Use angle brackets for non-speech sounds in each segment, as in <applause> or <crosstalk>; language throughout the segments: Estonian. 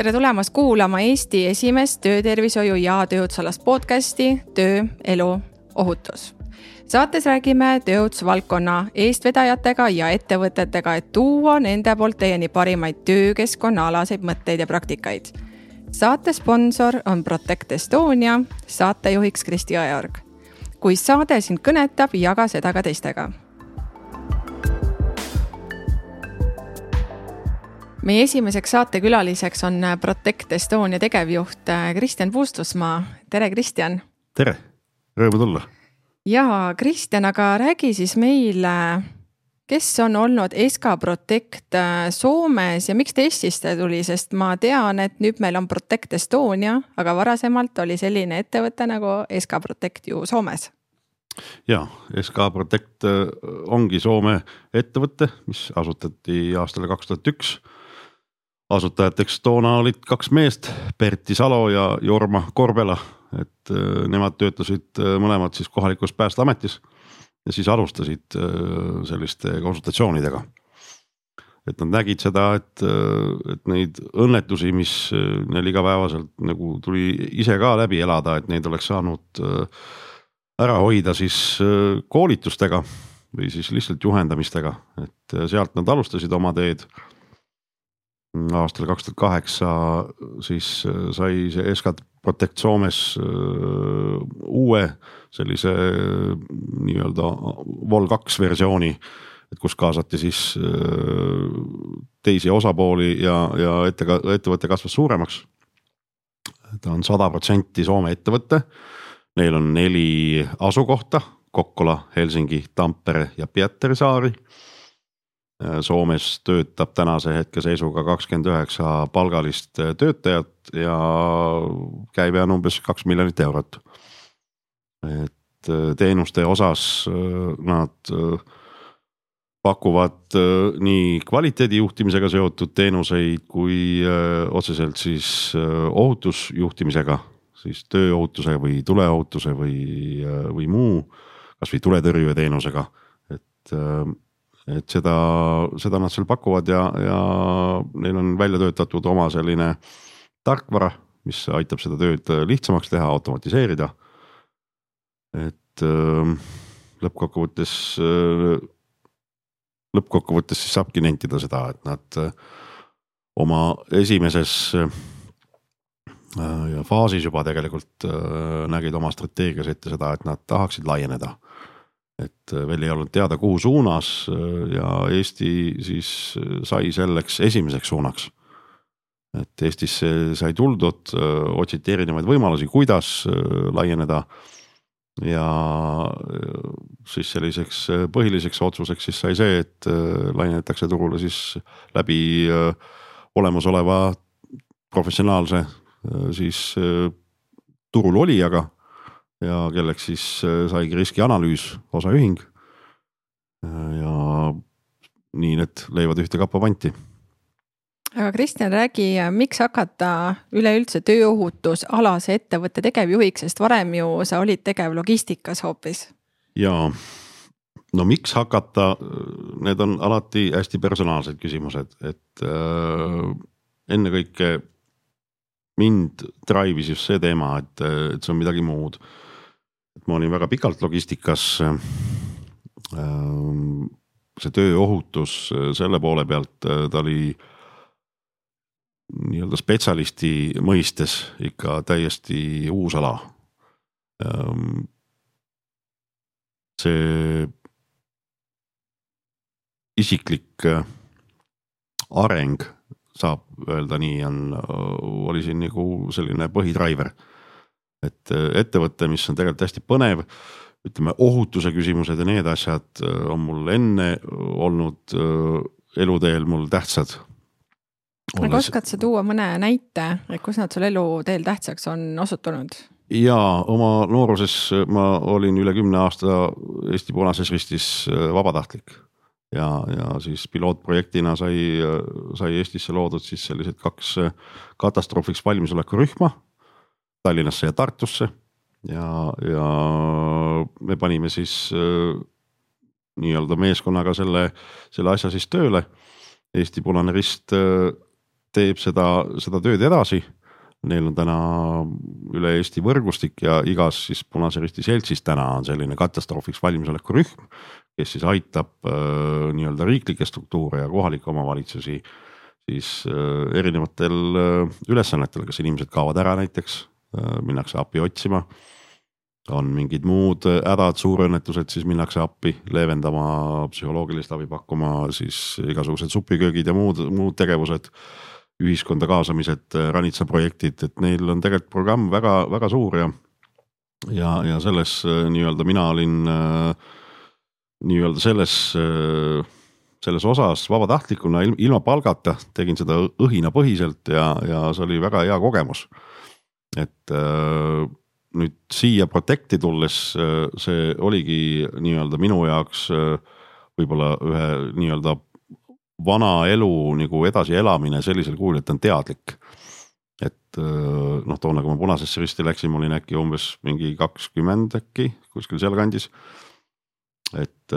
tere tulemast kuulama Eesti esimest töötervishoiu ja tööohutusalast podcasti Töö, elu, ohutus. saates räägime tööohutusvaldkonna eestvedajatega ja ettevõtetega, et tuua nende poolt teieni parimaid töökeskkonnaalaseid mõtteid ja praktikaid. saate sponsor on Protect Estonia, saatejuhiks Kristi Ajorg. kui saade sind kõnetab, jaga seda ka teistega meie esimeseks saatekülaliseks on Protect Estonia tegevjuht äh, Kristjan Puustusmaa. tere, Kristjan. tere, rõõmu tulla. ja Kristjan, aga räägi siis meile, kes on olnud SK Protect äh, Soomes ja miks ta Eestisse tuli, sest ma tean, et nüüd meil on Protect Estonia, aga varasemalt oli selline ettevõte nagu SK Protect ju Soomes ja SK Protect äh, ongi Soome ettevõte, mis asutati aastal kaks tuhat üks asutajateks toona olid kaks meest, Berti Salo ja Jorma Korbela, et äh, nemad töötasid äh, mõlemad siis kohalikus päästeametis ja siis alustasid äh, selliste konsultatsioonidega. et nad nägid seda, et, et neid õnnetusi, mis neil igapäevaselt nagu tuli ise ka läbi elada, et neid oleks saanud ära hoida siis koolitustega või siis lihtsalt juhendamistega, et sealt nad alustasid oma teed aastal kaks tuhat kaheksa siis äh, sai see SK Protect Soomes äh, uue sellise äh, nii-öelda Vol kaks versiooni. et kus kaasati siis teisi osapooli ja, ja ette, ettevõte kasvas suuremaks. ta on sada protsenti Soome ettevõte. Neil on neli asukohta Kokkola, Helsingi, Tampere ja Pietarsaari Äh, Soomes töötab tänase hetke seisuga kakskümmend üheksa palgalist äh, töötajat ja käive on umbes kaks miljonit eurot. et äh, teenuste osas nad pakuvad nii kvaliteedi juhtimisega seotud teenuseid kui otseselt siis ohutusjuhtimisega, siis tööohutuse või tuleohutuse või, või muu, kasvõi tuletõrjeteenusega, et et seda, seda nad seal pakuvad ja, ja neil on välja töötatud oma selline tarkvara, mis aitab seda tööd lihtsamaks teha, automatiseerida. et äh, lõppkokkuvõttes, äh, lõppkokkuvõttes siis saabki nentida seda, et nad äh, oma esimeses faasis juba tegelikult nägid oma strateegias ette seda, et nad tahaksid laieneda et äh, veel ei olnud teada, kuhu suunas äh, ja Eesti siis äh, sai selleks esimeseks suunaks. et Eestisse sai tuldud, otsiti erinevaid võimalusi, kuidas laieneda. ja siis selliseks põhiliseks otsuseks siis sai see, et laienetakse turule siis läbi olemasoleva professionaalse siis turul olijaga ja kelleks siis äh, saigi riskianalüüs, osaühing. Äh, ja nii need leivad ühte kappa panti aga Kristjan, räägi, miks hakata üleüldse tööohutusalase ettevõtte tegevjuhiks, sest varem ju sa olid tegev logistikas hoopis. ja no miks hakata, need on alati hästi personaalsed küsimused, et äh, ennekõike mind drive'is just see teema, et, et see on midagi muud et ma olin väga pikalt logistikas. Ähm, see tööohutus äh, selle poole pealt, äh, ta oli nii-öelda spetsialisti mõistes ikka täiesti uus ala. Ähm, see isiklik äh, areng, saab öelda nii, on, oli siin nagu selline põhidriver et äh, ettevõte, mis on tegelikult hästi põnev, ütleme ohutuse küsimused ja need asjad äh, on mul enne olnud äh, eluteel mul tähtsad. aga oskad sa tuua mõne näite, et kus nad sul eluteel tähtsaks on osutunud? ja oma nooruses ma olin üle kümne aasta Eesti Punases Ristis vabatahtlik ja, ja siis pilootprojektina sai, sai Eestisse loodud siis sellised kaks katastroofiks valmisoleku rühma Tallinnasse ja Tartusse ja, ja me panime siis äh, nii-öelda meeskonnaga selle, selle asja siis tööle. Eesti Punane Rist äh, teeb seda, seda tööd edasi. Neil on täna üle Eesti võrgustik ja igas siis Punase Risti seltsis täna on selline katastroofiks valmisoleku rühm, kes siis aitab äh, nii-öelda riiklikke struktuure ja kohalikke omavalitsusi siis äh, erinevatel äh, ülesannetel, kas inimesed kaovad ära näiteks minnakse appi otsima on mingid muud hädad, suurõnnetused, siis minnakse appi leevendama, psühholoogilist abi pakkuma, siis igasugused supiköögid ja muud, muud tegevused. ühiskonda kaasamised, ranitsaprojektid, et neil on tegelikult programm väga-väga suur ja. ja, ja selles nii-öelda mina olin nii-öelda selles, selles osas vabatahtlikuna ilma palgata tegin seda õhinapõhiselt ja, ja see oli väga hea kogemus. Et nüüd siia Protecti tulles äh, see oligi nii-öelda minu jaoks äh, võib-olla ühe nii-öelda vana elu nagu edasielamine sellisel kujul, et ta on teadlik. et äh, noh, toona, kui ma Punasesse Risti läksin, ma olin äkki umbes mingi kakskümmend äkki kuskil sealkandis. et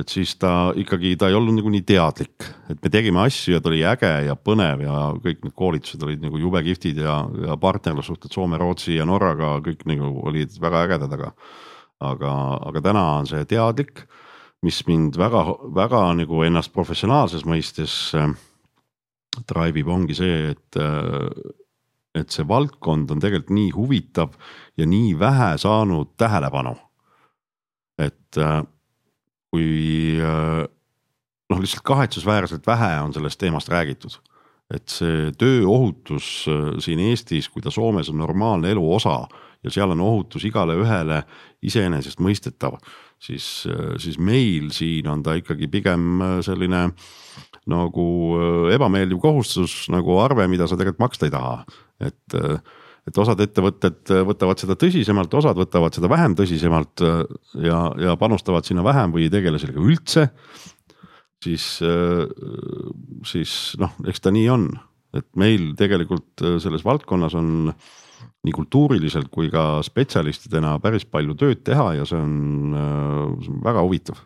et siis ta ikkagi, ta ei olnud nagu nii teadlik, et me tegime asju ja ta oli äge ja põnev ja kõik need koolitused olid nagu jube kihvtid ja, ja partnerlussuhted Soome, Rootsi ja Norraga kõik nagu olid väga ägedad, aga. aga, aga täna on see teadlik, mis mind väga-väga nagu ennast professionaalses mõistes äh, drive ib, ongi see, et äh, et see valdkond on tegelikult nii huvitav ja nii vähe saanud tähelepanu. et äh, kui äh, noh, lihtsalt kahetsusväärselt vähe on sellest teemast räägitud. et see tööohutus äh, siin Eestis, kui ta Soomes on normaalne elu osa ja seal on ohutus igale ühele iseenesestmõistetav, siis, äh, siis meil siin on ta ikkagi pigem selline nagu ebameeldiv kohustus nagu arve, mida sa tegelikult maksta ei taha, et et osad ettevõtted võtavad seda tõsisemalt, osad võtavad seda vähem tõsisemalt äh, ja, ja panustavad sinna vähem või ei tegele sellega üldse. siis, äh, siis noh, eks ta nii on, et meil tegelikult äh, selles valdkonnas on nii kultuuriliselt kui ka spetsialistidena päris palju tööd teha ja see on, see on väga huvitav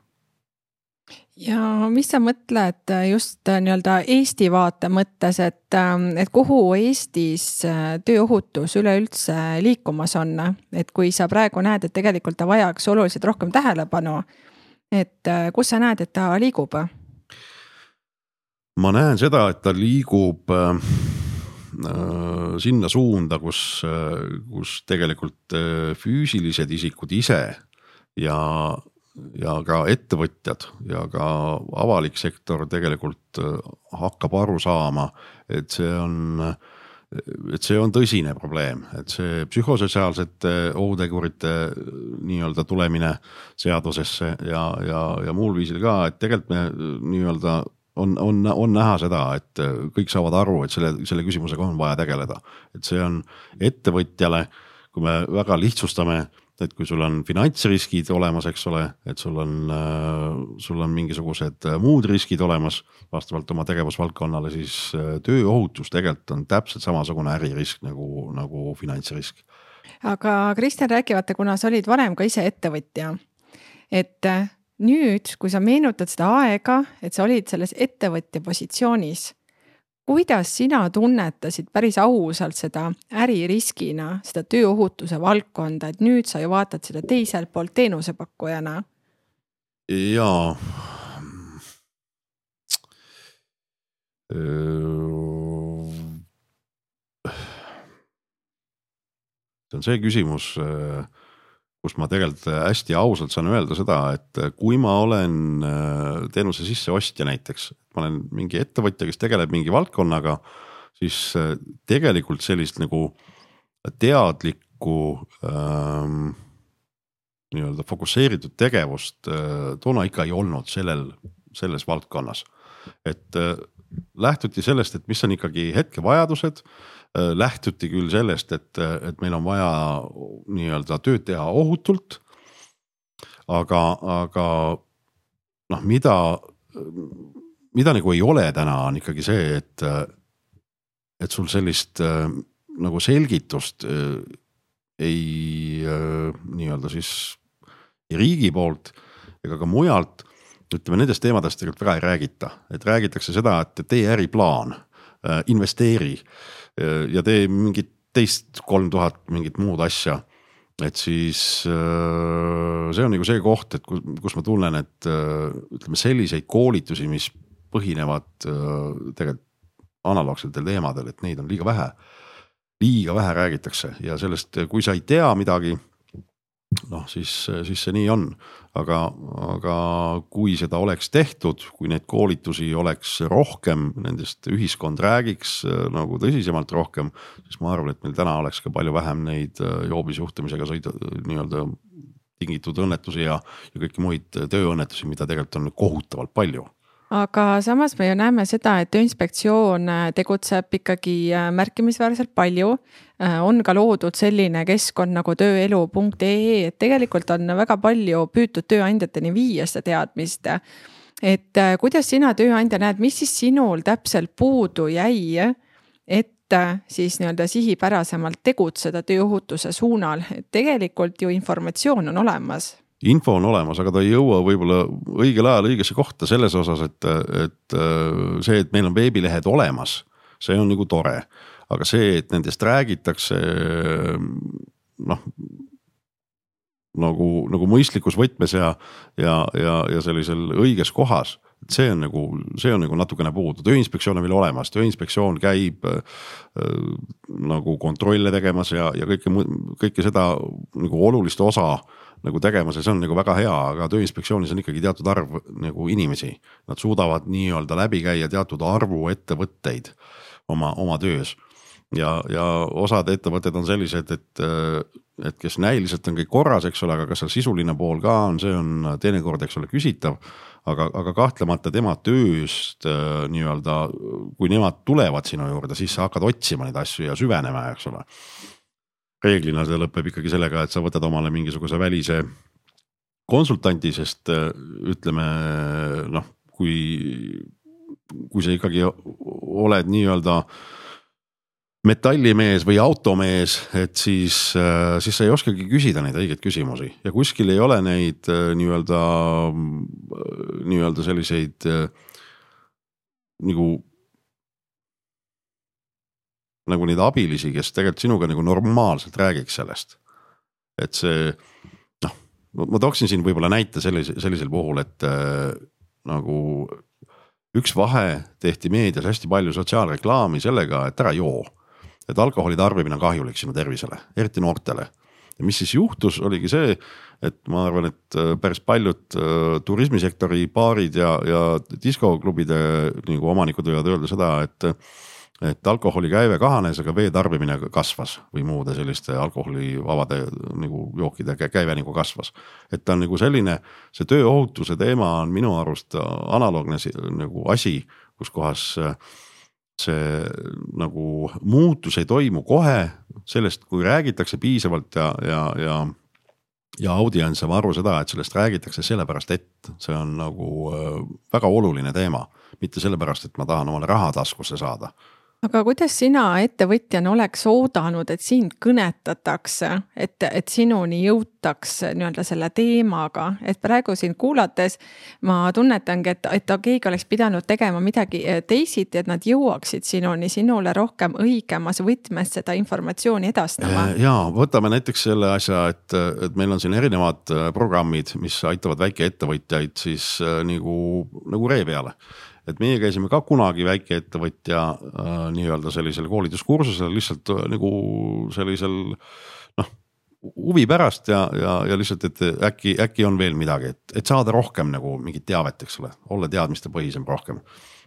ja mis sa mõtled äh, just äh, nii-öelda Eesti vaate mõttes, et, ähm, et kuhu Eestis äh, tööohutus üleüldse liikumas on, et kui sa praegu näed, et tegelikult ta vajaks oluliselt rohkem tähelepanu. et kus sa näed, et ta liigub? ma näen seda, et ta liigub äh, sinna suunda, kus, kus tegelikult füüsilised isikud ise ja ja ka ettevõtjad ja ka avalik sektor tegelikult äh, hakkab aru saama, et see on, et see on tõsine probleem, et see psühhosotsiaalsete ohutegurite äh, nii-öelda tulemine seadusesse ja, ja, ja muul viisil ka, et tegelikult me äh, nii-öelda on, on, on näha seda, et kõik saavad aru, et selle, selle küsimusega on vaja tegeleda, et see on ettevõtjale, kui me väga lihtsustame et kui sul on finantsriskid olemas, eks ole, et sul on, äh, sul on mingisugused äh, muud riskid olemas vastavalt oma tegevusvaldkonnale, siis äh, tööohutus tegelikult on täpselt samasugune äririsk nagu, nagu finantsrisk. aga Kristjan, rääkimata, kuna sa olid varem ka ise ettevõtja, et nüüd, kui sa meenutad seda aega, et sa olid selles ettevõtja positsioonis kuidas sina tunnetasid päris ausalt seda äririskina, seda tööohutuse valdkonda, et nüüd sa ju vaatad seda teiselt poolt teenusepakkujana? jaa. see on see küsimus kus ma tegelikult hästi ausalt saan öelda seda, et kui ma olen teenuse sisseostja näiteks, ma olen mingi ettevõtja, kes tegeleb mingi valdkonnaga, siis tegelikult sellist nagu teadlikku ähm, nii-öelda fokusseeritud tegevust äh, toona ikka ei olnud sellel, selles valdkonnas. et äh, lähtuti sellest, et mis on ikkagi hetkevajadused Äh, lähtuti küll sellest, et, et meil on vaja nii-öelda tööd teha ohutult. aga, aga noh, mida, mida nagu ei ole täna, on ikkagi see, et, et sul sellist äh, nagu selgitust äh, ei nii-öelda siis riigi poolt ega ka mujalt ütleme nendest teemadest tegelikult väga ei räägita, et räägitakse seda, et tee äriplaan äh, investeeri äh, ja tee mingit teist kolm tuhat mingit muud asja. et siis äh, see on nagu see koht, et kus ma tunnen, et ütleme selliseid koolitusi, mis põhinevad tegelikult analoogsetel teemadel, et neid on liiga vähe. liiga vähe räägitakse ja sellest, kui sa ei tea midagi noh, siis, siis see nii on, aga, aga kui seda oleks tehtud, kui neid koolitusi oleks rohkem, nendest ühiskond räägiks äh, nagu tõsisemalt rohkem, siis ma arvan, et meil täna oleks ka palju vähem neid äh, joobisjuhtimisega sõida nii-öelda tingitud õnnetusi ja, ja kõiki muid tööõnnetusi, mida tegelikult on kohutavalt palju aga samas me ju näeme seda, et Tööinspektsioon äh, tegutseb ikkagi äh, märkimisväärselt palju. Äh, on ka loodud selline keskkond nagu tööelu.ee, et tegelikult on väga palju püütud tööandjateni viia seda teadmist. et kuidas sina tööandja näed, mis siis sinul täpselt puudu jäi, et siis nii-öelda sihipärasemalt tegutseda tööohutuse suunal, et tegelikult ju informatsioon on olemas info on olemas, aga ta ei jõua võib-olla õigel ajal õigesse kohta selles osas, et, et see, et meil on veebilehed olemas, see on nagu tore. aga see, et nendest räägitakse noh nagu, nagu mõistlikus võtmes ja, ja, ja, ja sellisel õiges kohas. et see on nagu, see on nagu natukene puudu, tööinspektsioon on veel olemas, tööinspektsioon käib äh, nagu kontrolle tegemas ja, ja kõike, kõike seda nagu olulist osa äh, nagu tegemas ja see on nagu väga hea, aga tööinspektsioonis on ikkagi teatud arv nagu inimesi. Nad suudavad nii-öelda läbi käia teatud arvu ettevõtteid oma, oma töös. ja, ja osad ettevõtted on sellised, et, et kes näiliselt on kõik korras, eks ole, aga kas seal sisuline pool ka on, see on teinekord, eks ole, küsitav. aga, aga kahtlemata tema tööst nii-öelda, kui nemad tulevad sinu juurde, siis sa hakkad otsima neid asju ja süvenema, eks ole reeglina see lõpeb ikkagi sellega, et sa võtad omale mingisuguse välise konsultanti, sest äh, ütleme noh, kui, kui sa ikkagi oled nii-öelda metallimees või automees, et siis, äh, siis sa ei oskagi küsida neid õigeid küsimusi. Ja kuskil ei ole neid äh, nii-öelda, nii-öelda selliseid nagu nagu neid abilisi, kes tegelikult sinuga nagu normaalselt räägiks sellest. et see noh, ma tooksin siin võib-olla näite sellise, sellisel puhul, et äh, nagu üks vahe tehti meedias hästi palju sotsiaalreklaami sellega, et ära joo. et alkoholi tarbimine on kahjulik sinu tervisele, eriti noortele. ja mis siis juhtus, oligi see, et ma arvan, et äh, päris paljud äh, turismisektori baarid ja, ja diskoklubide nagu omanikud võivad öelda seda, et et alkoholi käive kahanes, aga vee tarbimine kasvas või muude selliste alkoholivabade nagu jookide käive nagu kasvas. et ta on nagu selline, see tööohutuse teema on minu arust analoogne nagu asi, kus kohas see nagu muutus ei toimu kohe, sellest, kui räägitakse piisavalt ja, ja, ja ja audients saab aru seda, et sellest räägitakse sellepärast, et see on nagu väga oluline teema, mitte sellepärast, et ma tahan omale raha taskusse saada aga kuidas sina ettevõtjana oleks oodanud, et sind kõnetatakse, et, et sinuni jõutakse nii-öelda selle teemaga, et praegu sind kuulates ma tunnetangi, et, et keegi oleks pidanud tegema midagi eh, teisiti, et nad jõuaksid sinuni, sinule rohkem õigemas võtmes seda informatsiooni edastama. ja võtame näiteks selle asja, et, et meil on siin erinevad äh, programmid, mis aitavad väikeettevõtjaid siis nagu, nagu ree peale et meie käisime ka kunagi väikeettevõtja äh, nii-öelda sellisel koolituskursusel lihtsalt äh, nagu sellisel noh huvi pärast ja, ja, ja lihtsalt, et äkki, äkki on veel midagi, et, et saada rohkem nagu mingit teavet, eks ole, olla teadmistepõhisem rohkem.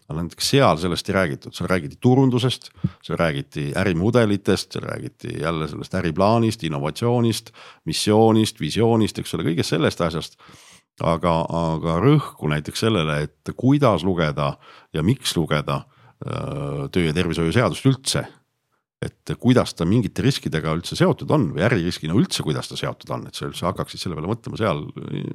aga näiteks seal sellest ei räägitud, seal räägiti turundusest, seal räägiti ärimudelitest, seal räägiti jälle sellest äriplaanist, innovatsioonist, missioonist, visioonist, eks ole, kõigest sellest asjast aga, aga rõhku näiteks sellele, et kuidas lugeda ja miks lugeda äh, töö ja tervishoiu seadust üldse. et kuidas ta mingite riskidega üldse seotud on või äririskina üldse, kuidas ta seotud on, et sa üldse hakkaksid selle peale mõtlema, seal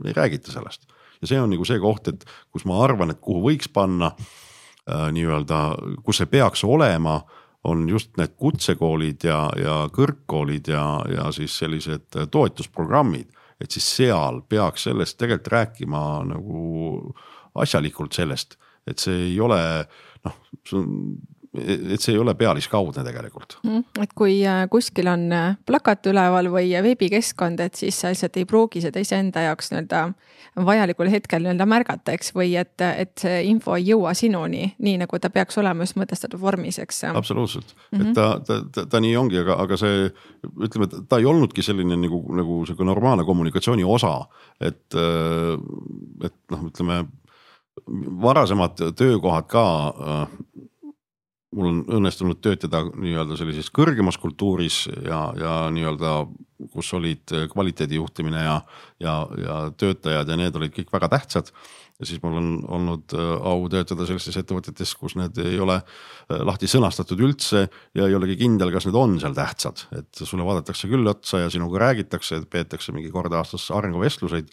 ei räägita sellest. ja see on nagu see koht, et kus ma arvan, et kuhu võiks panna äh, nii-öelda, kus see peaks olema on just need kutsekoolid ja, ja kõrgkoolid ja, ja siis sellised toetusprogrammid et siis seal peaks sellest tegelikult rääkima nagu asjalikult sellest, et see ei ole noh, see on et see ei ole pealiskaudne tegelikult. Mhm. et kui äh, kuskil on äh, plakat üleval või veebikeskkond, et siis sa lihtsalt ei pruugi seda iseenda jaoks nii-öelda vajalikul hetkel nii-öelda märgata, eks, või et, et see info ei jõua sinuni, nii nagu ta peaks olema just mõtestatud vormis, eks. absoluutselt mm, -hmm. et ta, ta, ta, ta nii ongi, aga, aga see ütleme, ta ei olnudki selline nagu, nagu sihuke normaalne kommunikatsiooni osa, et, et noh, ütleme varasemad töökohad ka mul on õnnestunud töötada nii-öelda sellises kõrgemas kultuuris ja, ja nii-öelda, kus olid kvaliteedi juhtimine ja, ja, ja töötajad ja need olid kõik väga tähtsad. ja siis mul on olnud äh, au töötada sellistes ettevõtetes, kus need ei ole äh, lahti sõnastatud üldse ja ei olegi kindel, kas need on seal tähtsad, et sulle vaadatakse küll otsa ja sinuga räägitakse, peetakse mingi kord aastas arenguvestluseid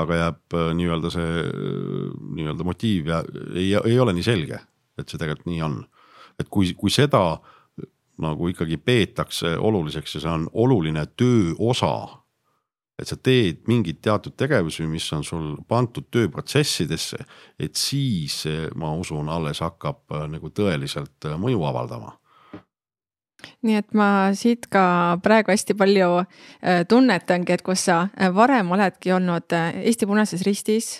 aga jääb äh, nii-öelda see nii-öelda motiiv ja ei, ei ole nii selge, et see tegelikult nii on et kui, kui seda nagu ikkagi peetakse oluliseks ja see on oluline töö osa. et sa teed mingeid teatud tegevusi, mis on sul pandud tööprotsessidesse, et siis ma usun, alles hakkab äh, nagu tõeliselt äh, mõju avaldama nii et ma siit ka praegu hästi palju äh, tunnetangi, et kus sa varem oledki olnud Eesti Punases Ristis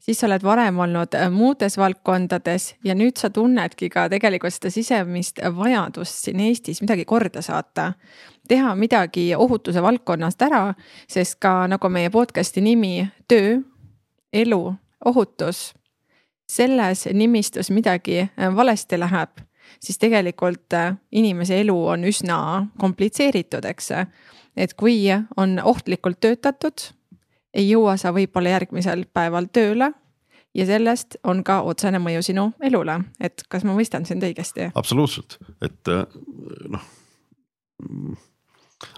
siis sa oled varem olnud äh, muudes valdkondades ja nüüd sa tunnedki ka tegelikult seda sisemist vajadust siin Eestis midagi korda saata. teha midagi ohutuse valdkonnast ära, sest ka nagu meie podcast'i nimi, töö, elu, ohutus. selles nimistus midagi äh, valesti läheb, siis tegelikult äh, inimese elu on üsna komplitseeritud, eks. et kui on ohtlikult töötatud ei jõua sa võib-olla järgmisel päeval tööle ja sellest on ka otsene mõju sinu elule, et kas ma mõistan sind õigesti? absoluutselt, et äh, noh.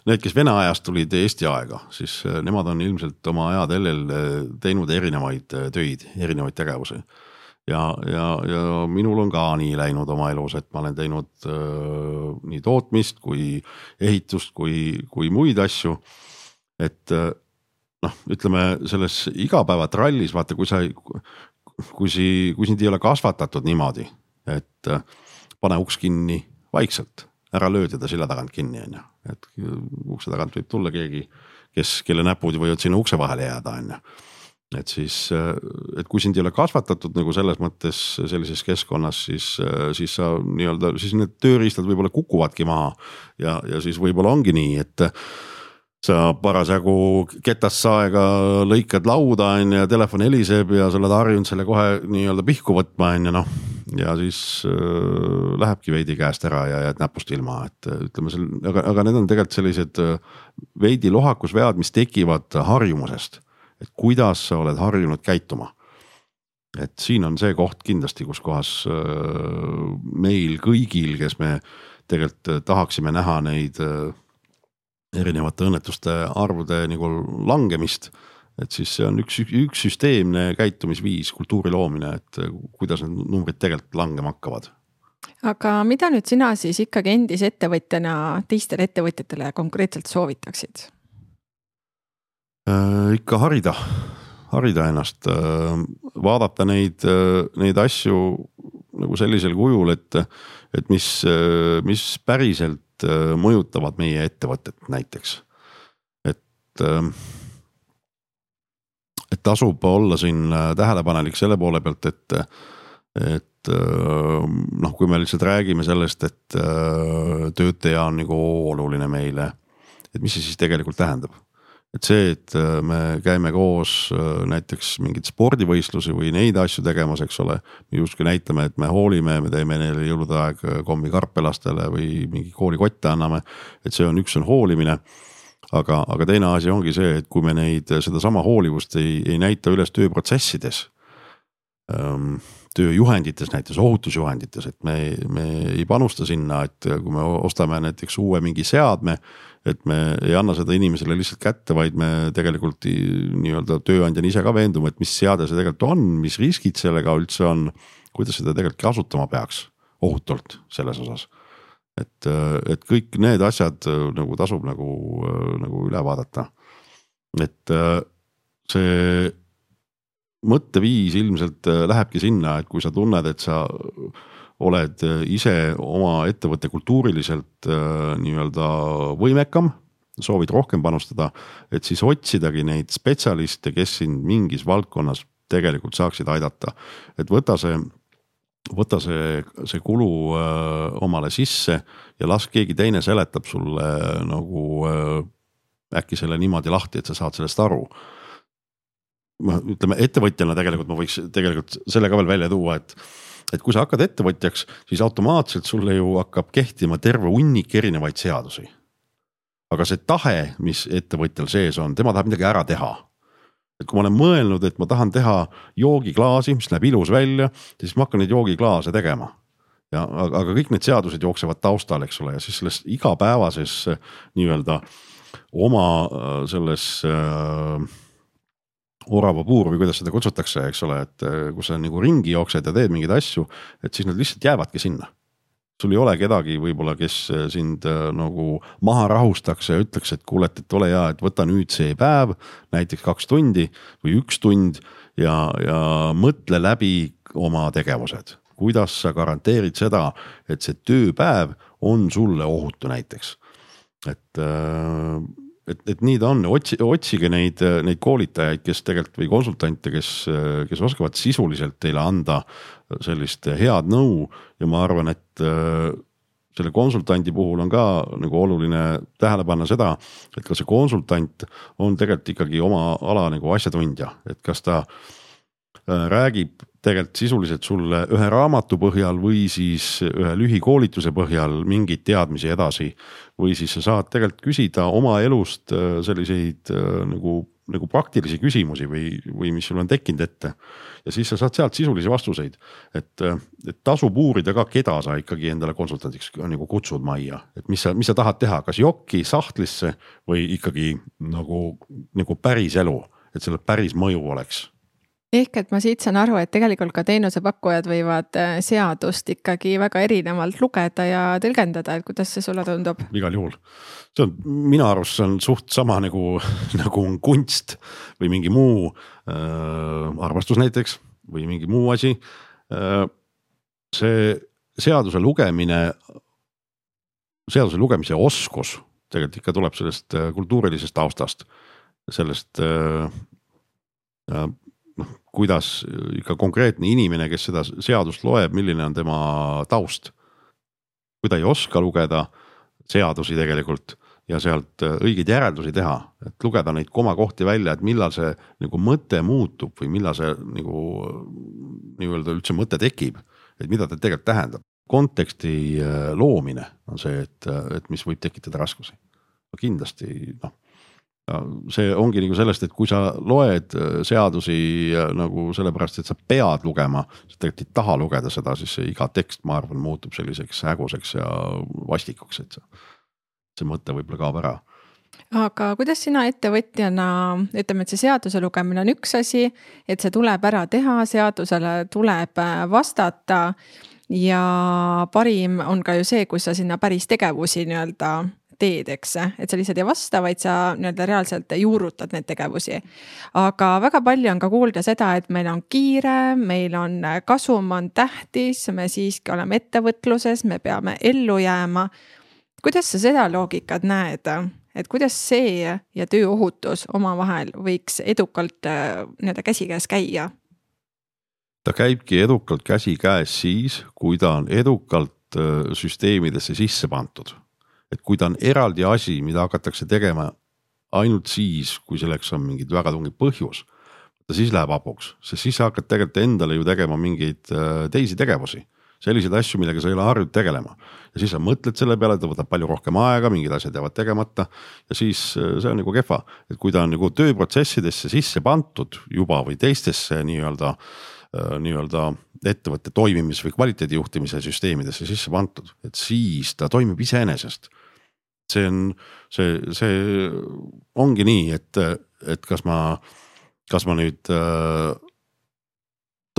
Need, kes Vene ajast tulid Eesti aega, siis äh, nemad on ilmselt oma ajateljel äh, teinud erinevaid töid, erinevaid tegevusi. ja, ja, ja minul on ka nii läinud oma elus, et ma olen teinud äh, nii tootmist kui ehitust kui, kui muid asju. et noh, ütleme selles igapäevatrallis vaata, kui sa, kui si-, kui sind ei ole kasvatatud niimoodi, et äh, pane uks kinni vaikselt, ära löö teda selja tagant kinni, on ju, et ukse tagant võib tulla keegi, kes, kelle näpud võivad sinna ukse vahele jääda, on ju et siis, äh, et kui sind ei ole kasvatatud nagu selles mõttes sellises keskkonnas, siis, äh, siis sa nii-öelda, siis need tööriistad võib-olla kukuvadki maha. ja, ja siis võib-olla ongi nii, et sa parasjagu ketast saega lõikad lauda on ju ja telefon heliseb ja sa oled harjunud selle kohe nii-öelda pihku võtma on ju noh. ja siis äh, lähebki veidi käest ära ja jääd näpust ilma, et äh, ütleme seal, aga, aga need on tegelikult sellised äh, veidi lohakusvead, mis tekivad harjumusest. et kuidas sa oled harjunud käituma. et siin on see koht kindlasti, kus kohas äh, meil kõigil, kes me tegelikult äh, tahaksime näha neid äh, erinevate õnnetuste arvude nagu langemist. et siis see on üks, üks süsteemne käitumisviis, kultuuri loomine, et kuidas need numbrid tegelikult langema hakkavad aga mida nüüd sina siis ikkagi endise ettevõtjana teistele ettevõtjatele konkreetselt soovitaksid äh,? ikka harida, harida ennast äh,, vaadata neid äh,, neid asju nagu sellisel kujul, et, et mis, äh, mis päriselt mõjutavad meie ettevõtet näiteks. et, äh, et tasub olla siin äh, tähelepanelik selle poole pealt, et, et noh, kui me lihtsalt räägime sellest, et töötaja on nagu oluline meile. et mis see siis tegelikult tähendab et see, et äh, me käime koos äh, näiteks mingeid spordivõistlusi või neid asju tegemas, eks ole. justkui näitame, et me hoolime, me teeme neile jõulude aeg äh, kommikarpe lastele või mingi koolikotte anname. et see on, üks on hoolimine. aga, aga teine asi ongi see, et kui me neid, sedasama hoolivust ei, ei näita üles tööprotsessides ähm, tööjuhendites, näiteks ohutusjuhendites, et me, me ei panusta sinna, et kui me ostame näiteks uue mingi seadme et me ei anna seda inimesele lihtsalt kätte, vaid me tegelikult nii-öelda tööandjana ise ka veendume, et mis seade see tegelikult on, mis riskid sellega üldse on. kuidas seda tegelikult kasutama peaks ohutult selles osas. et, et kõik need asjad nagu tasub nagu, nagu üle vaadata. et see mõtteviis ilmselt lähebki sinna, et kui sa tunned, et sa oled ise oma ettevõtte kultuuriliselt nii-öelda võimekam soovid rohkem panustada, et siis otsidagi neid spetsialiste, kes sind mingis valdkonnas tegelikult saaksid aidata. et võta see, võta see, see kulu öö, omale sisse ja las keegi teine seletab sulle nagu öö, äkki selle niimoodi lahti, et sa saad sellest aru ma ütleme ettevõtjana tegelikult ma võiks tegelikult selle ka veel välja tuua, et et kui sa hakkad ettevõtjaks, siis automaatselt sulle ju hakkab kehtima terve hunnik erinevaid seadusi aga see tahe, mis ettevõtjal sees on, tema tahab midagi ära teha. et kui ma olen mõelnud, et ma tahan teha joogiklaasi, mis näeb ilus välja, siis ma hakkan neid joogiklaase tegema. ja aga, aga kõik need seadused jooksevad taustal, eks ole, ja siis selles igapäevases nii-öelda oma äh, selles äh, oravapuur või kuidas seda kutsutakse, eks ole, et äh, kus sa nagu ringi jooksed ja teed mingeid asju, et siis nad lihtsalt jäävadki sinna sul ei ole kedagi võib-olla, kes äh, sind äh, nagu maha rahustaks ja ütleks, et kuule, et ole hea, et võta nüüd see päev, näiteks kaks tundi või üks tund ja, ja mõtle läbi oma tegevused. kuidas sa garanteerid seda, et see tööpäev on sulle ohutu näiteks, et et, et nii ta on, otsi, otsige neid, neid koolitajaid, kes tegelikult või konsultante, kes, kes oskavad sisuliselt teile anda sellist head nõu. Ja ma arvan, et äh, selle konsultandi puhul on ka nagu oluline tähele panna seda, et kas see konsultant on tegelikult ikkagi oma ala nagu asjatundja, et kas ta äh, räägib tegelikult sisuliselt sulle ühe raamatu põhjal või siis ühe lühikoolituse põhjal mingeid teadmisi edasi. või siis sa saad tegelikult küsida oma elust äh, selliseid nagu nagu praktilisi küsimusi või, või mis sul on tekkinud ette. ja siis sa saad sealt sisulisi vastuseid, et, et tasub uurida ka, keda sa ikkagi endale konsultandiks nagu kutsud majja, et mis sa, mis sa tahad teha, kas jokki sahtlisse või ikkagi nagu, nagu päris elu, et sellel päris mõju oleks ehk et ma siit saan aru, et tegelikult ka teenusepakkujad võivad äh, seadust ikkagi väga erinevalt lugeda ja tõlgendada, et kuidas see sulle tundub? igal juhul, see on minu arust see on suht sama nagu, <laughs> nagu on kunst või mingi muu äh, armastus näiteks või mingi muu asi äh,. see seaduse lugemine, seaduse lugemise oskus tegelikult ikka tuleb sellest äh, kultuurilisest taustast, sellest äh, äh kuidas ikka konkreetne inimene, kes seda seadust loeb, milline on tema taust. kui ta ei oska lugeda seadusi tegelikult ja sealt äh, õigeid järeldusi teha, et lugeda neid komakohti välja, et millal see nagu mõte muutub või millal see nagu nii-öelda üldse mõte tekib, et mida ta tegelikult tähendab. konteksti äh, loomine on see, et, et mis võib tekitada raskusi. kindlasti noh see ongi nagu sellest, et kui sa loed äh, seadusi nagu sellepärast, et sa pead lugema, sa tegelikult ei taha lugeda seda, siis see iga tekst, ma arvan, muutub selliseks häguseks ja vastikuks, et see, see mõte võib-olla kaob ära. Aga kuidas sina ettevõtjana, ütleme, et see seaduse lugemine on üks asi, et see tuleb ära teha, seadusele tuleb äh, vastata ja parim on ka ju see, kui sa sinna päris tegevusi nii-öelda teed, eks, et sa lihtsalt ei vasta, vaid sa nii-öelda reaalselt juurutad neid tegevusi. aga väga palju on ka kuulda seda, et meil on kiire, meil on kasum on tähtis, me siiski oleme ettevõtluses, me peame ellu jääma. kuidas sa seda loogikat näed, et kuidas see ja tööohutus omavahel võiks edukalt nii-öelda käsikäes käia? ta käibki edukalt käsikäes siis, kui ta on edukalt äh, süsteemidesse sisse pandud et kui ta on eraldi asi, mida hakatakse tegema ainult siis, kui selleks on mingid väga tungiv põhjus, siis läheb hapuks, sest siis sa hakkad tegelikult endale ju tegema mingeid äh, teisi tegevusi. Selliseid asju, millega sa ei ole harjunud tegelema. ja siis sa mõtled selle peale, ta võtab palju rohkem aega, mingid asjad jäävad tegemata. Ja siis äh, see on nagu kehva, et kui ta on nagu tööprotsessidesse sisse pandud juba või teistesse nii-öelda äh, nii-öelda ettevõtte toimimis või kvaliteedi juhtimise süsteemidesse sisse pandud, et siis ta toimib iseenesest see on, see, see ongi nii, et, et kas ma, kas ma nüüd äh,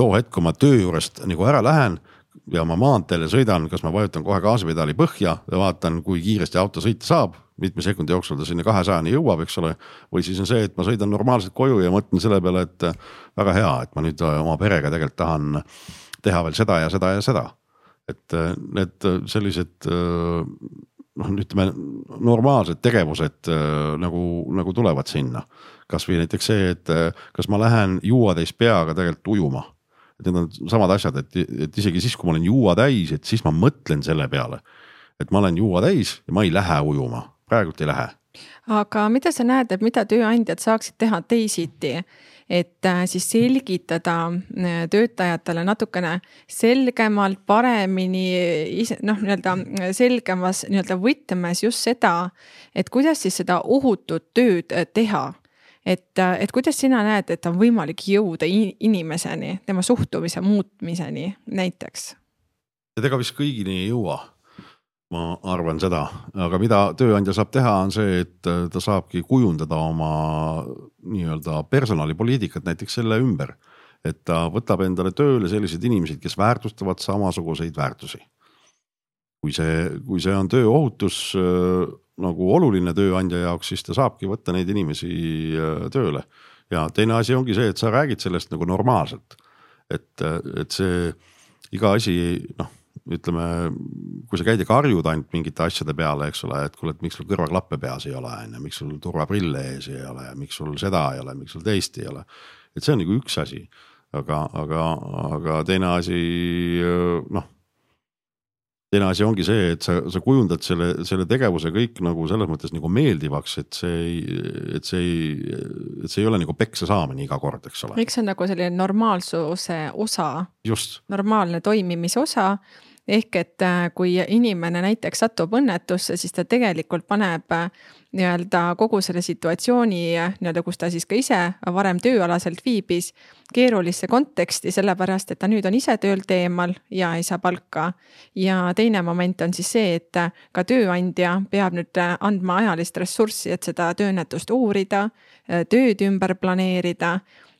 too hetk, kui ma töö juurest nagu ära lähen ja ma maanteele sõidan, kas ma vajutan kohe gaasipedaali põhja ja vaatan, kui kiiresti auto sõita saab, mitme sekundi jooksul ta sinna kahesajani jõuab, eks ole. või siis on see, et ma sõidan normaalselt koju ja mõtlen selle peale, et väga hea, et ma nüüd oma perega tegelikult tahan teha veel seda ja seda ja seda et äh, need sellised noh, ütleme normaalsed tegevused nagu, nagu tulevad sinna. kasvõi näiteks see, et kas ma lähen juuatäis peaga tegelikult ujuma. et need on samad asjad, et, et isegi siis, kui ma olen juua täis, et siis ma mõtlen selle peale. et ma olen juua täis ja ma ei lähe ujuma, praegult ei lähe aga mida sa näed, et mida tööandjad saaksid teha teisiti, et äh, siis selgitada äh, töötajatele natukene selgemalt, paremini noh, nii-öelda selgemas nii-öelda võtmes just seda, et kuidas siis seda ohutut tööd äh, teha et, et kuidas sina näed, et on võimalik jõuda inimeseni, tema suhtumise muutmiseni näiteks? et ega vist kõigini ei jõua ma arvan seda, aga mida tööandja saab teha, on see, et ta saabki kujundada oma nii-öelda personalipoliitikat näiteks selle ümber. et ta võtab endale tööle sellised inimesed, kes väärtustavad samasuguseid väärtusi. kui see, kui see on tööohutus äh, nagu oluline tööandja jaoks, siis ta saabki võtta neid inimesi äh, tööle. ja teine asi ongi see, et sa räägid sellest nagu normaalselt. et, et see iga asi noh ütleme, kui sa käid ja karjud ainult mingite asjade peale, eks ole, et kuule, et miks sul kõrvaklappe peas ei ole, on ju, miks sul turvaprille ees ei ole, miks sul seda ei ole, miks sul teist ei ole. et see on nagu üks asi, aga, aga, aga teine asi noh teine asi ongi see, et sa, sa kujundad selle, selle tegevuse kõik nagu selles mõttes nagu meeldivaks, et see ei, et see ei, et see ei ole nagu peksa saamine iga kord, eks ole. eks see on nagu selline normaalsuse osa. normaalne toimimise osa ehk et äh, kui inimene näiteks satub õnnetusse, siis ta tegelikult paneb äh, nii-öelda kogu selle situatsiooni äh, nii-öelda, kus ta siis ka ise varem tööalaselt viibis, keerulisse konteksti, sellepärast et ta nüüd on ise töölt eemal ja ei saa palka. ja teine moment on siis see, et ka tööandja peab nüüd andma ajalist ressurssi, et seda tööõnnetust uurida, tööd ümber planeerida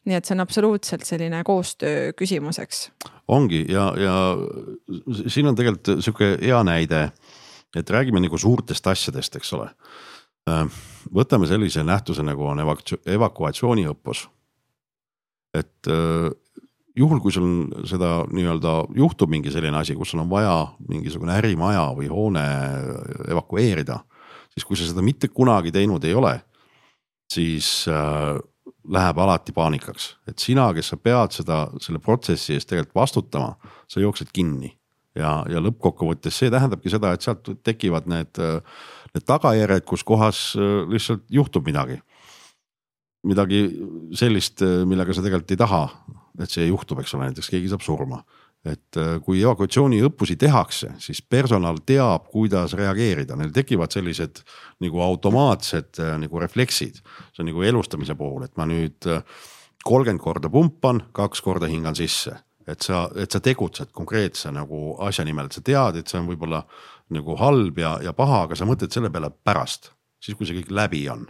nii et see on absoluutselt selline koostöö küsimus, eks. ongi ja, ja siin on tegelikult sihuke hea näide, et räägime nagu suurtest asjadest, eks ole. Äh, võtame sellise nähtuse nagu on evakuatsiooniõppus. et äh, juhul, kui sul seda nii-öelda juhtub mingi selline asi, kus sul on vaja mingisugune ärimaja või hoone evakueerida, siis kui sa seda mitte kunagi teinud ei ole, siis äh, läheb alati paanikaks, et sina, kes sa pead seda, selle protsessi eest tegelikult vastutama, sa jooksed kinni. ja, ja lõppkokkuvõttes see tähendabki seda, et sealt tekivad need, need tagajärjed, kus kohas äh, lihtsalt juhtub midagi. midagi sellist, millega sa tegelikult ei taha, et see juhtub, eks ole, näiteks keegi saab surma et äh, kui evakuatsiooniõppusi tehakse, siis personal teab, kuidas reageerida, neil tekivad sellised nagu automaatsed äh, nagu refleksid. see on nagu elustamise puhul, et ma nüüd äh, kolmkümmend korda pumpan, kaks korda hingan sisse. et sa, et sa tegutsed konkreetse nagu asja nimel, et sa tead, et see on võib-olla nagu halb ja, ja paha, aga sa mõtled selle peale pärast, siis kui see kõik läbi on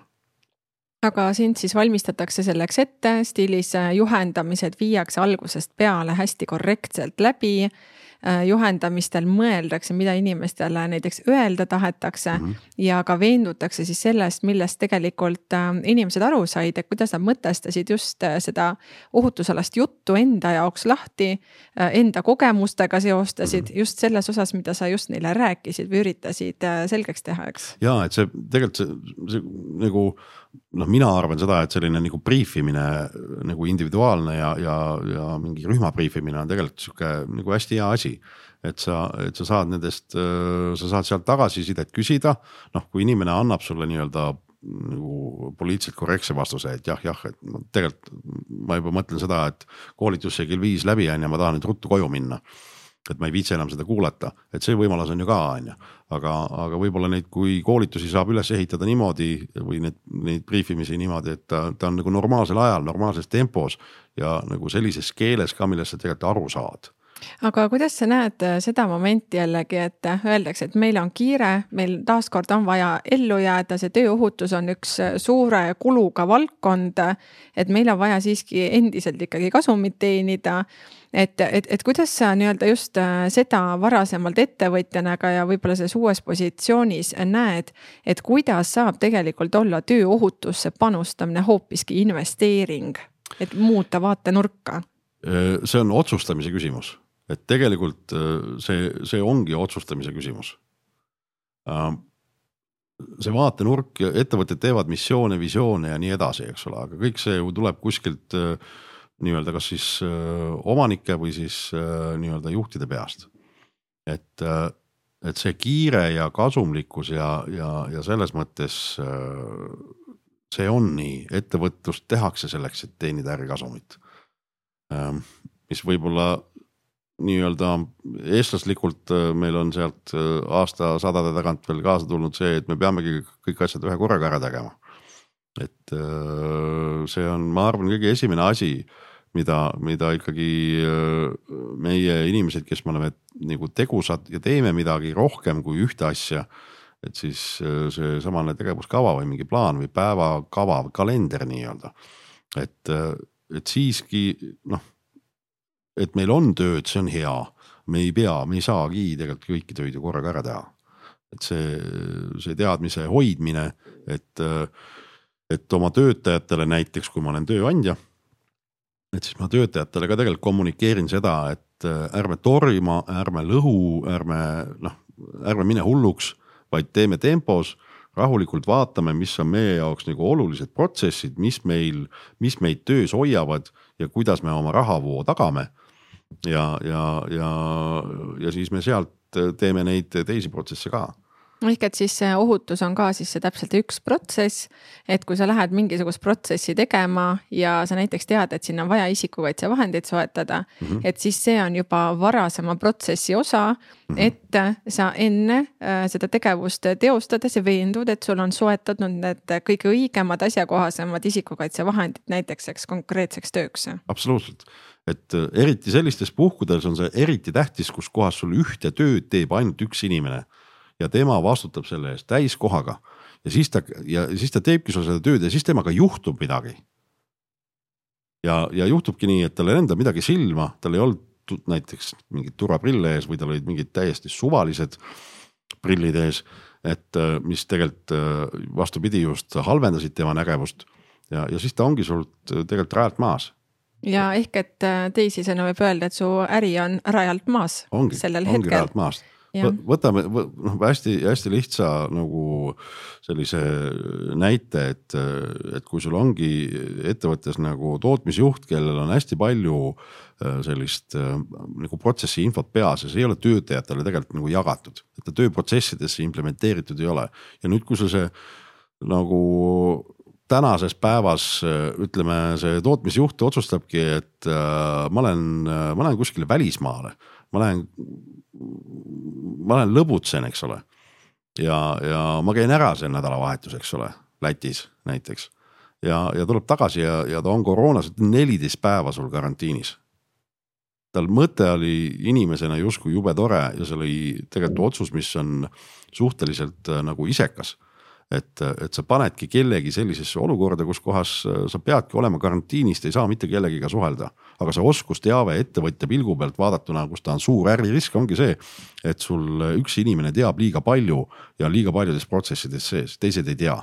aga sind siis valmistatakse selleks ette, stiilis äh, juhendamised viiakse algusest peale hästi korrektselt läbi Äh, juhendamistel mõeldakse, mida inimestele näiteks öelda tahetakse mm. -hmm. ja ka veendutakse siis sellest, millest tegelikult äh, inimesed aru said, et kuidas nad mõtestasid just seda ohutusalast juttu enda jaoks lahti. Enda kogemustega seostasid mm -hmm. just selles osas, mida sa just neile rääkisid või üritasid selgeks teha, eks. ja et see tegelikult see, see nagu noh, mina arvan seda, et selline nagu briifimine nagu individuaalne ja, ja, ja mingi rühma briifimine on tegelikult sihuke nagu hästi hea asi. et sa, et sa saad nendest, sa saad sealt tagasisidet küsida, noh, kui inimene annab sulle nii-öelda nagu poliitiliselt korrektse vastuse, et jah, jah, et tegelikult ma juba mõtlen seda, et koolitus sai kell viis läbi on ju, ma tahan nüüd ruttu koju minna et ma ei viitsi enam seda kuulata, et see võimalus on ju ka, on ju. aga, aga võib-olla neid, kui koolitusi saab üles ehitada niimoodi või need, neid briifimisi niimoodi, et ta, ta on nagu normaalsel ajal, normaalses tempos ja nagu sellises keeles ka, millest sa tegelikult aru saad aga kuidas sa näed äh, seda momenti jällegi, et äh, öeldakse, et meil on kiire, meil taaskord on vaja ellu jääda, see tööohutus on üks äh, suure kuluga valdkond. et meil on vaja siiski endiselt ikkagi kasumit teenida et, et, et kuidas sa nii-öelda just seda varasemalt ettevõtjana ka ja võib-olla selles uues positsioonis näed, et kuidas saab tegelikult olla tööohutusse panustamine hoopiski investeering, et muuta vaatenurka? see on otsustamise küsimus et tegelikult see, see ongi otsustamise küsimus see vaatenurk, ettevõtted teevad missioone, visioone ja nii edasi, eks ole, aga kõik see ju tuleb kuskilt äh, nii-öelda kas siis omanike või siis nii-öelda juhtide peast. et, et see kiire ja kasumlikkus ja, ja, ja selles mõttes see on nii, ettevõtlust tehakse selleks, et teenida ärikasumit. mis võib-olla nii-öelda eestlaslikult meil on sealt aastasadade tagant veel kaasa tulnud see, et me peamegi kõik asjad ühe korraga ära tegema. et see on, ma arvan, kõige esimene asi, mida, mida ikkagi meie inimesed, kes me oleme nagu tegusad ja teeme midagi rohkem kui ühte asja. et siis seesamane tegevuskava või mingi plaan või päevakava, kalender nii-öelda. et, et siiski noh et meil on tööd, see on hea, me ei pea, me ei saagi tegelikult kõiki töid ju korraga ära teha. et see, see teadmise hoidmine, et, et oma töötajatele näiteks, kui ma olen tööandja. Et siis ma töötajatele ka tegelikult kommunikeerin seda, et ärme torima, ärme lõhu, ärme noh, ärme mine hulluks, vaid teeme tempos rahulikult vaatame, mis on meie jaoks nagu olulised protsessid, mis meil, mis meid töös hoiavad ja kuidas me oma rahavoo tagame. Ja, ja, ja, ja siis me sealt teeme neid teisi protsesse ka ehk et siis see ohutus on ka siis see täpselt üks protsess, et kui sa lähed mingisugust protsessi tegema ja sa näiteks tead, et sinna on vaja isikukaitsevahendeid soetada mm, -hmm. et siis see on juba varasema protsessi osa mm, -hmm. et sa enne äh, seda tegevust teostades veendud, et sul on soetatud need kõige õigemad, asjakohasemad isikukaitsevahendid näiteks eks konkreetseks tööks. absoluutselt et äh, eriti sellistes puhkudel on see eriti tähtis, kus kohas sul ühte tööd teeb ainult üks inimene ja tema vastutab selle eest täiskohaga. ja siis ta ja siis ta teebki sul seda tööd ja siis temaga juhtub midagi. ja, ja juhtubki nii, et tal ei lenda midagi silma, tal ei olnud näiteks mingeid turvaprille ees või tal olid mingid täiesti suvalised prillid ees. et äh, mis tegelikult äh, vastupidi just halvendasid tema nägevust ja, ja siis ta ongi sult tegelikult rajalt maas ja ehk, et äh, teisisõnu võib öelda, et su äri on rajalt maas. ongi, ongi rajalt maast. Võtame noh hästi-hästi lihtsa nagu sellise näite, et, et kui sul ongi ettevõttes nagu tootmisjuht, kellel on hästi palju äh, sellist äh, nagu protsessi infot peas ja see ei ole töötajatele tegelikult nagu jagatud, et ta tööprotsessidesse implementeeritud ei ole. Ja nüüd, kui sul see nagu tänases päevas ütleme, see tootmisjuht otsustabki, et äh, ma äh, ma lähen kuskile välismaale, ma lähen, ma lähen lõbutsen, eks ole. ja, ja ma käin ära see nädalavahetus, eks ole, Lätis näiteks ja, ja tuleb tagasi ja, ja ta on koroonas neliteist päeva sul karantiinis. tal mõte oli inimesena justkui jube tore ja see oli tegelikult otsus, mis on suhteliselt äh, nagu isekas et, et sa panedki kellegi sellisesse olukorda, kus kohas äh, sa peadki olema karantiinist, ei saa mitte kellegiga suhelda. aga see oskusteave ettevõtja pilgu pealt vaadatuna, kus ta on suur äririsk, ongi see, et sul üks inimene teab liiga palju ja liiga paljudes protsessides sees, teised ei tea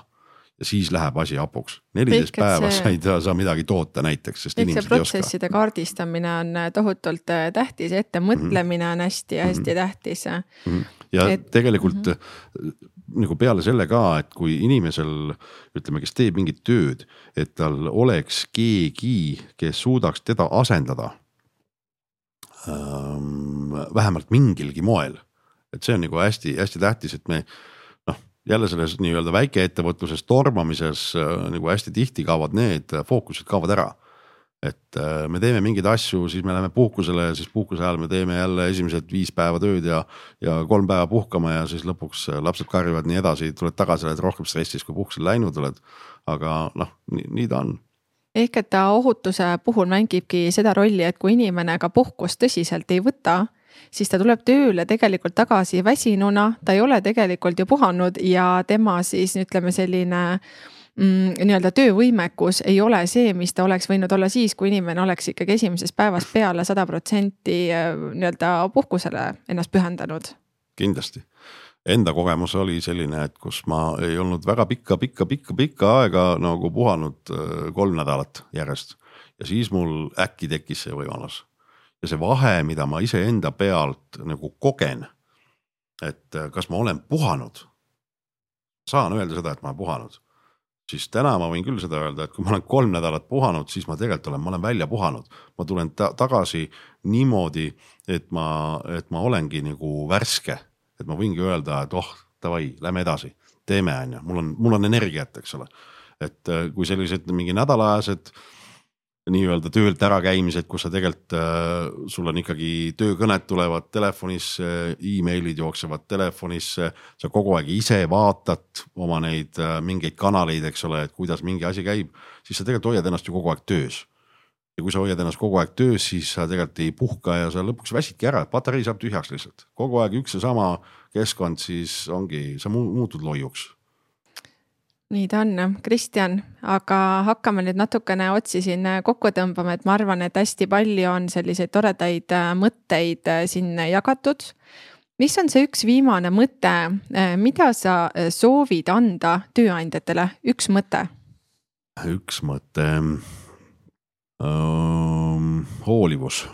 ja siis läheb asi hapuks. neliteist päeva see... sa ei saa midagi toota näiteks, sest inimesed ei oska. protsesside kaardistamine on äh, tohutult äh, tähtis, ettemõtlemine mm -hmm. on hästi-hästi mm -hmm. tähtis mm. -hmm. ja et... tegelikult mm -hmm. Nagu peale selle ka, et kui inimesel ütleme, kes teeb mingit tööd, et tal oleks keegi, kes suudaks teda asendada ähm,. vähemalt mingilgi moel, et see on nagu hästi-hästi tähtis, et me jälle selles nii-öelda väikeettevõtluses tormamises äh, nagu hästi tihti kaovad need fookused kaovad ära. Et äh, me teeme mingeid asju, siis me läheme puhkusele ja siis puhkuse ajal me teeme jälle esimesed viis päeva tööd ja, ja kolm päeva puhkama ja siis lõpuks äh, lapsed karjuvad nii edasi, tuled tagasi, oled rohkem stressis, kui puhkusele läinud oled. aga noh, nii, ta on ehk et ta ohutuse puhul mängibki seda rolli, et kui inimene ka puhkust tõsiselt ei võta siis ta tuleb tööle tegelikult tagasi väsinuna, ta ei ole tegelikult ju puhanud ja tema siis ütleme, selline nii-öelda töövõimekus ei ole see, mis ta oleks võinud olla siis, kui inimene oleks ikkagi esimesest päevast peale sada protsenti äh, nii-öelda puhkusele ennast pühendanud. kindlasti, enda kogemus oli selline, et kus ma ei olnud väga pikka, pikka, pikka, pikka aega nagu puhanud äh, kolm nädalat järjest ja siis mul äkki tekkis see võimalus ja see vahe, mida ma iseenda pealt nagu kogen. et äh, kas ma olen puhanud. saan öelda seda, et ma olen puhanud. Siis täna ma võin küll seda öelda, et kui ma olen kolm nädalat puhanud, siis ma tegelikult olen, ma olen välja puhanud. ma tulen ta tagasi niimoodi, et ma, et ma olengi nagu värske. et ma võingi öelda, et oh, davai, lähme edasi, teeme, on ju, mul on, mul on energiat, eks ole. et äh, kui sellised mingi nädalaajased nii-öelda töölt ärakäimised, kus sa tegelikult äh,, sul on ikkagi töökõned tulevad telefonisse e, emailid jooksevad telefonisse. sa kogu aeg ise vaatad oma neid äh, mingeid kanaleid, eks ole, et kuidas mingi asi käib, siis sa tegelikult hoiad ennast ju kogu aeg töös. ja kui sa hoiad ennast kogu aeg töös, siis sa tegelikult ei puhka ja sa lõpuks väsidki ära, patarei saab tühjaks lihtsalt. kogu aeg üks ja sama keskkond, siis ongi, sa muutud loiuks nii ta on, Kristjan, aga hakkame nüüd natukene otsi siin kokku tõmbama, et ma arvan, et hästi palju on selliseid toredaid äh, mõtteid äh, siin jagatud. mis on see üks viimane mõte, äh, mida sa soovid anda tööandjatele, üks mõte? üks mõte um,, hoolivus.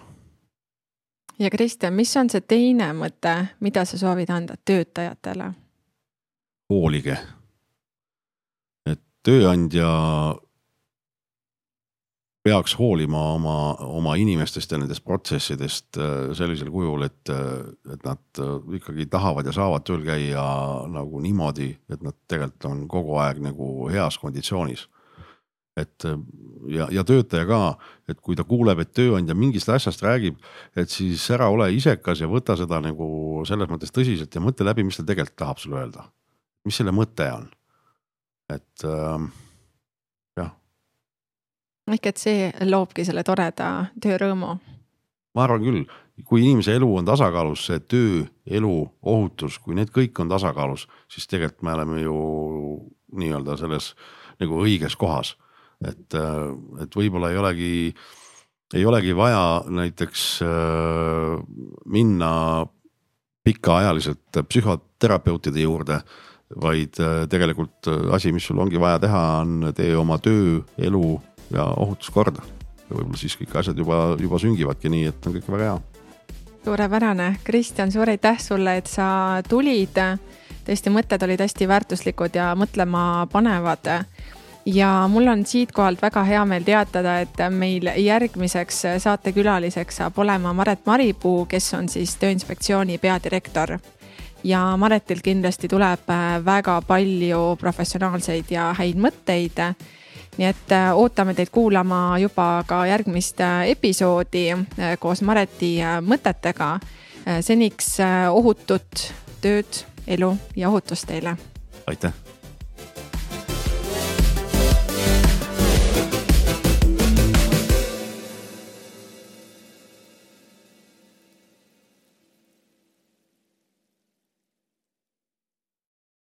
ja Kristjan, mis on see teine mõte, mida sa soovid anda töötajatele? hoolige tööandja peaks hoolima oma, oma inimestest ja nendest protsessidest äh, sellisel kujul, et, et nad äh, ikkagi tahavad ja saavad tööl käia nagu niimoodi, et nad tegelikult on kogu aeg nagu heas konditsioonis. et ja, ja töötaja ka, et kui ta kuuleb, et tööandja mingist asjast räägib, et siis ära ole isekas ja võta seda nagu selles mõttes tõsiselt ja mõtle läbi, mis ta tegelikult tahab sulle öelda. mis selle mõte on et äh, jah. ehk et see loobki selle toreda töörõõmu. ma arvan küll, kui inimese elu on tasakaalus, see töö, elu, ohutus, kui need kõik on tasakaalus, siis tegelikult me oleme ju nii-öelda selles nagu õiges kohas. et, äh, et võib-olla ei olegi, ei olegi vaja näiteks äh, minna pikaajaliselt psühhoterapeutide juurde vaid äh, tegelikult äh, asi, mis sul ongi vaja teha, on tee oma töö, elu ja ohutus korda. ja võib-olla siis kõik asjad juba, juba süngivadki nii, et on kõik väga hea. suurepärane, Kristjan, suur aitäh sulle, et sa tulid. tõesti, mõtted olid hästi väärtuslikud ja mõtlema panevad ja mul on siitkohalt väga hea meel teatada, et meil järgmiseks saatekülaliseks saab olema Maret Maripuu, kes on siis Tööinspektsiooni peadirektor ja Maretil kindlasti tuleb äh, väga palju professionaalseid ja häid mõtteid. nii et äh, ootame teid kuulama juba ka järgmist äh, episoodi koos Mareti mõtetega. seniks ohutut tööd, elu ja ohutust teile. aitäh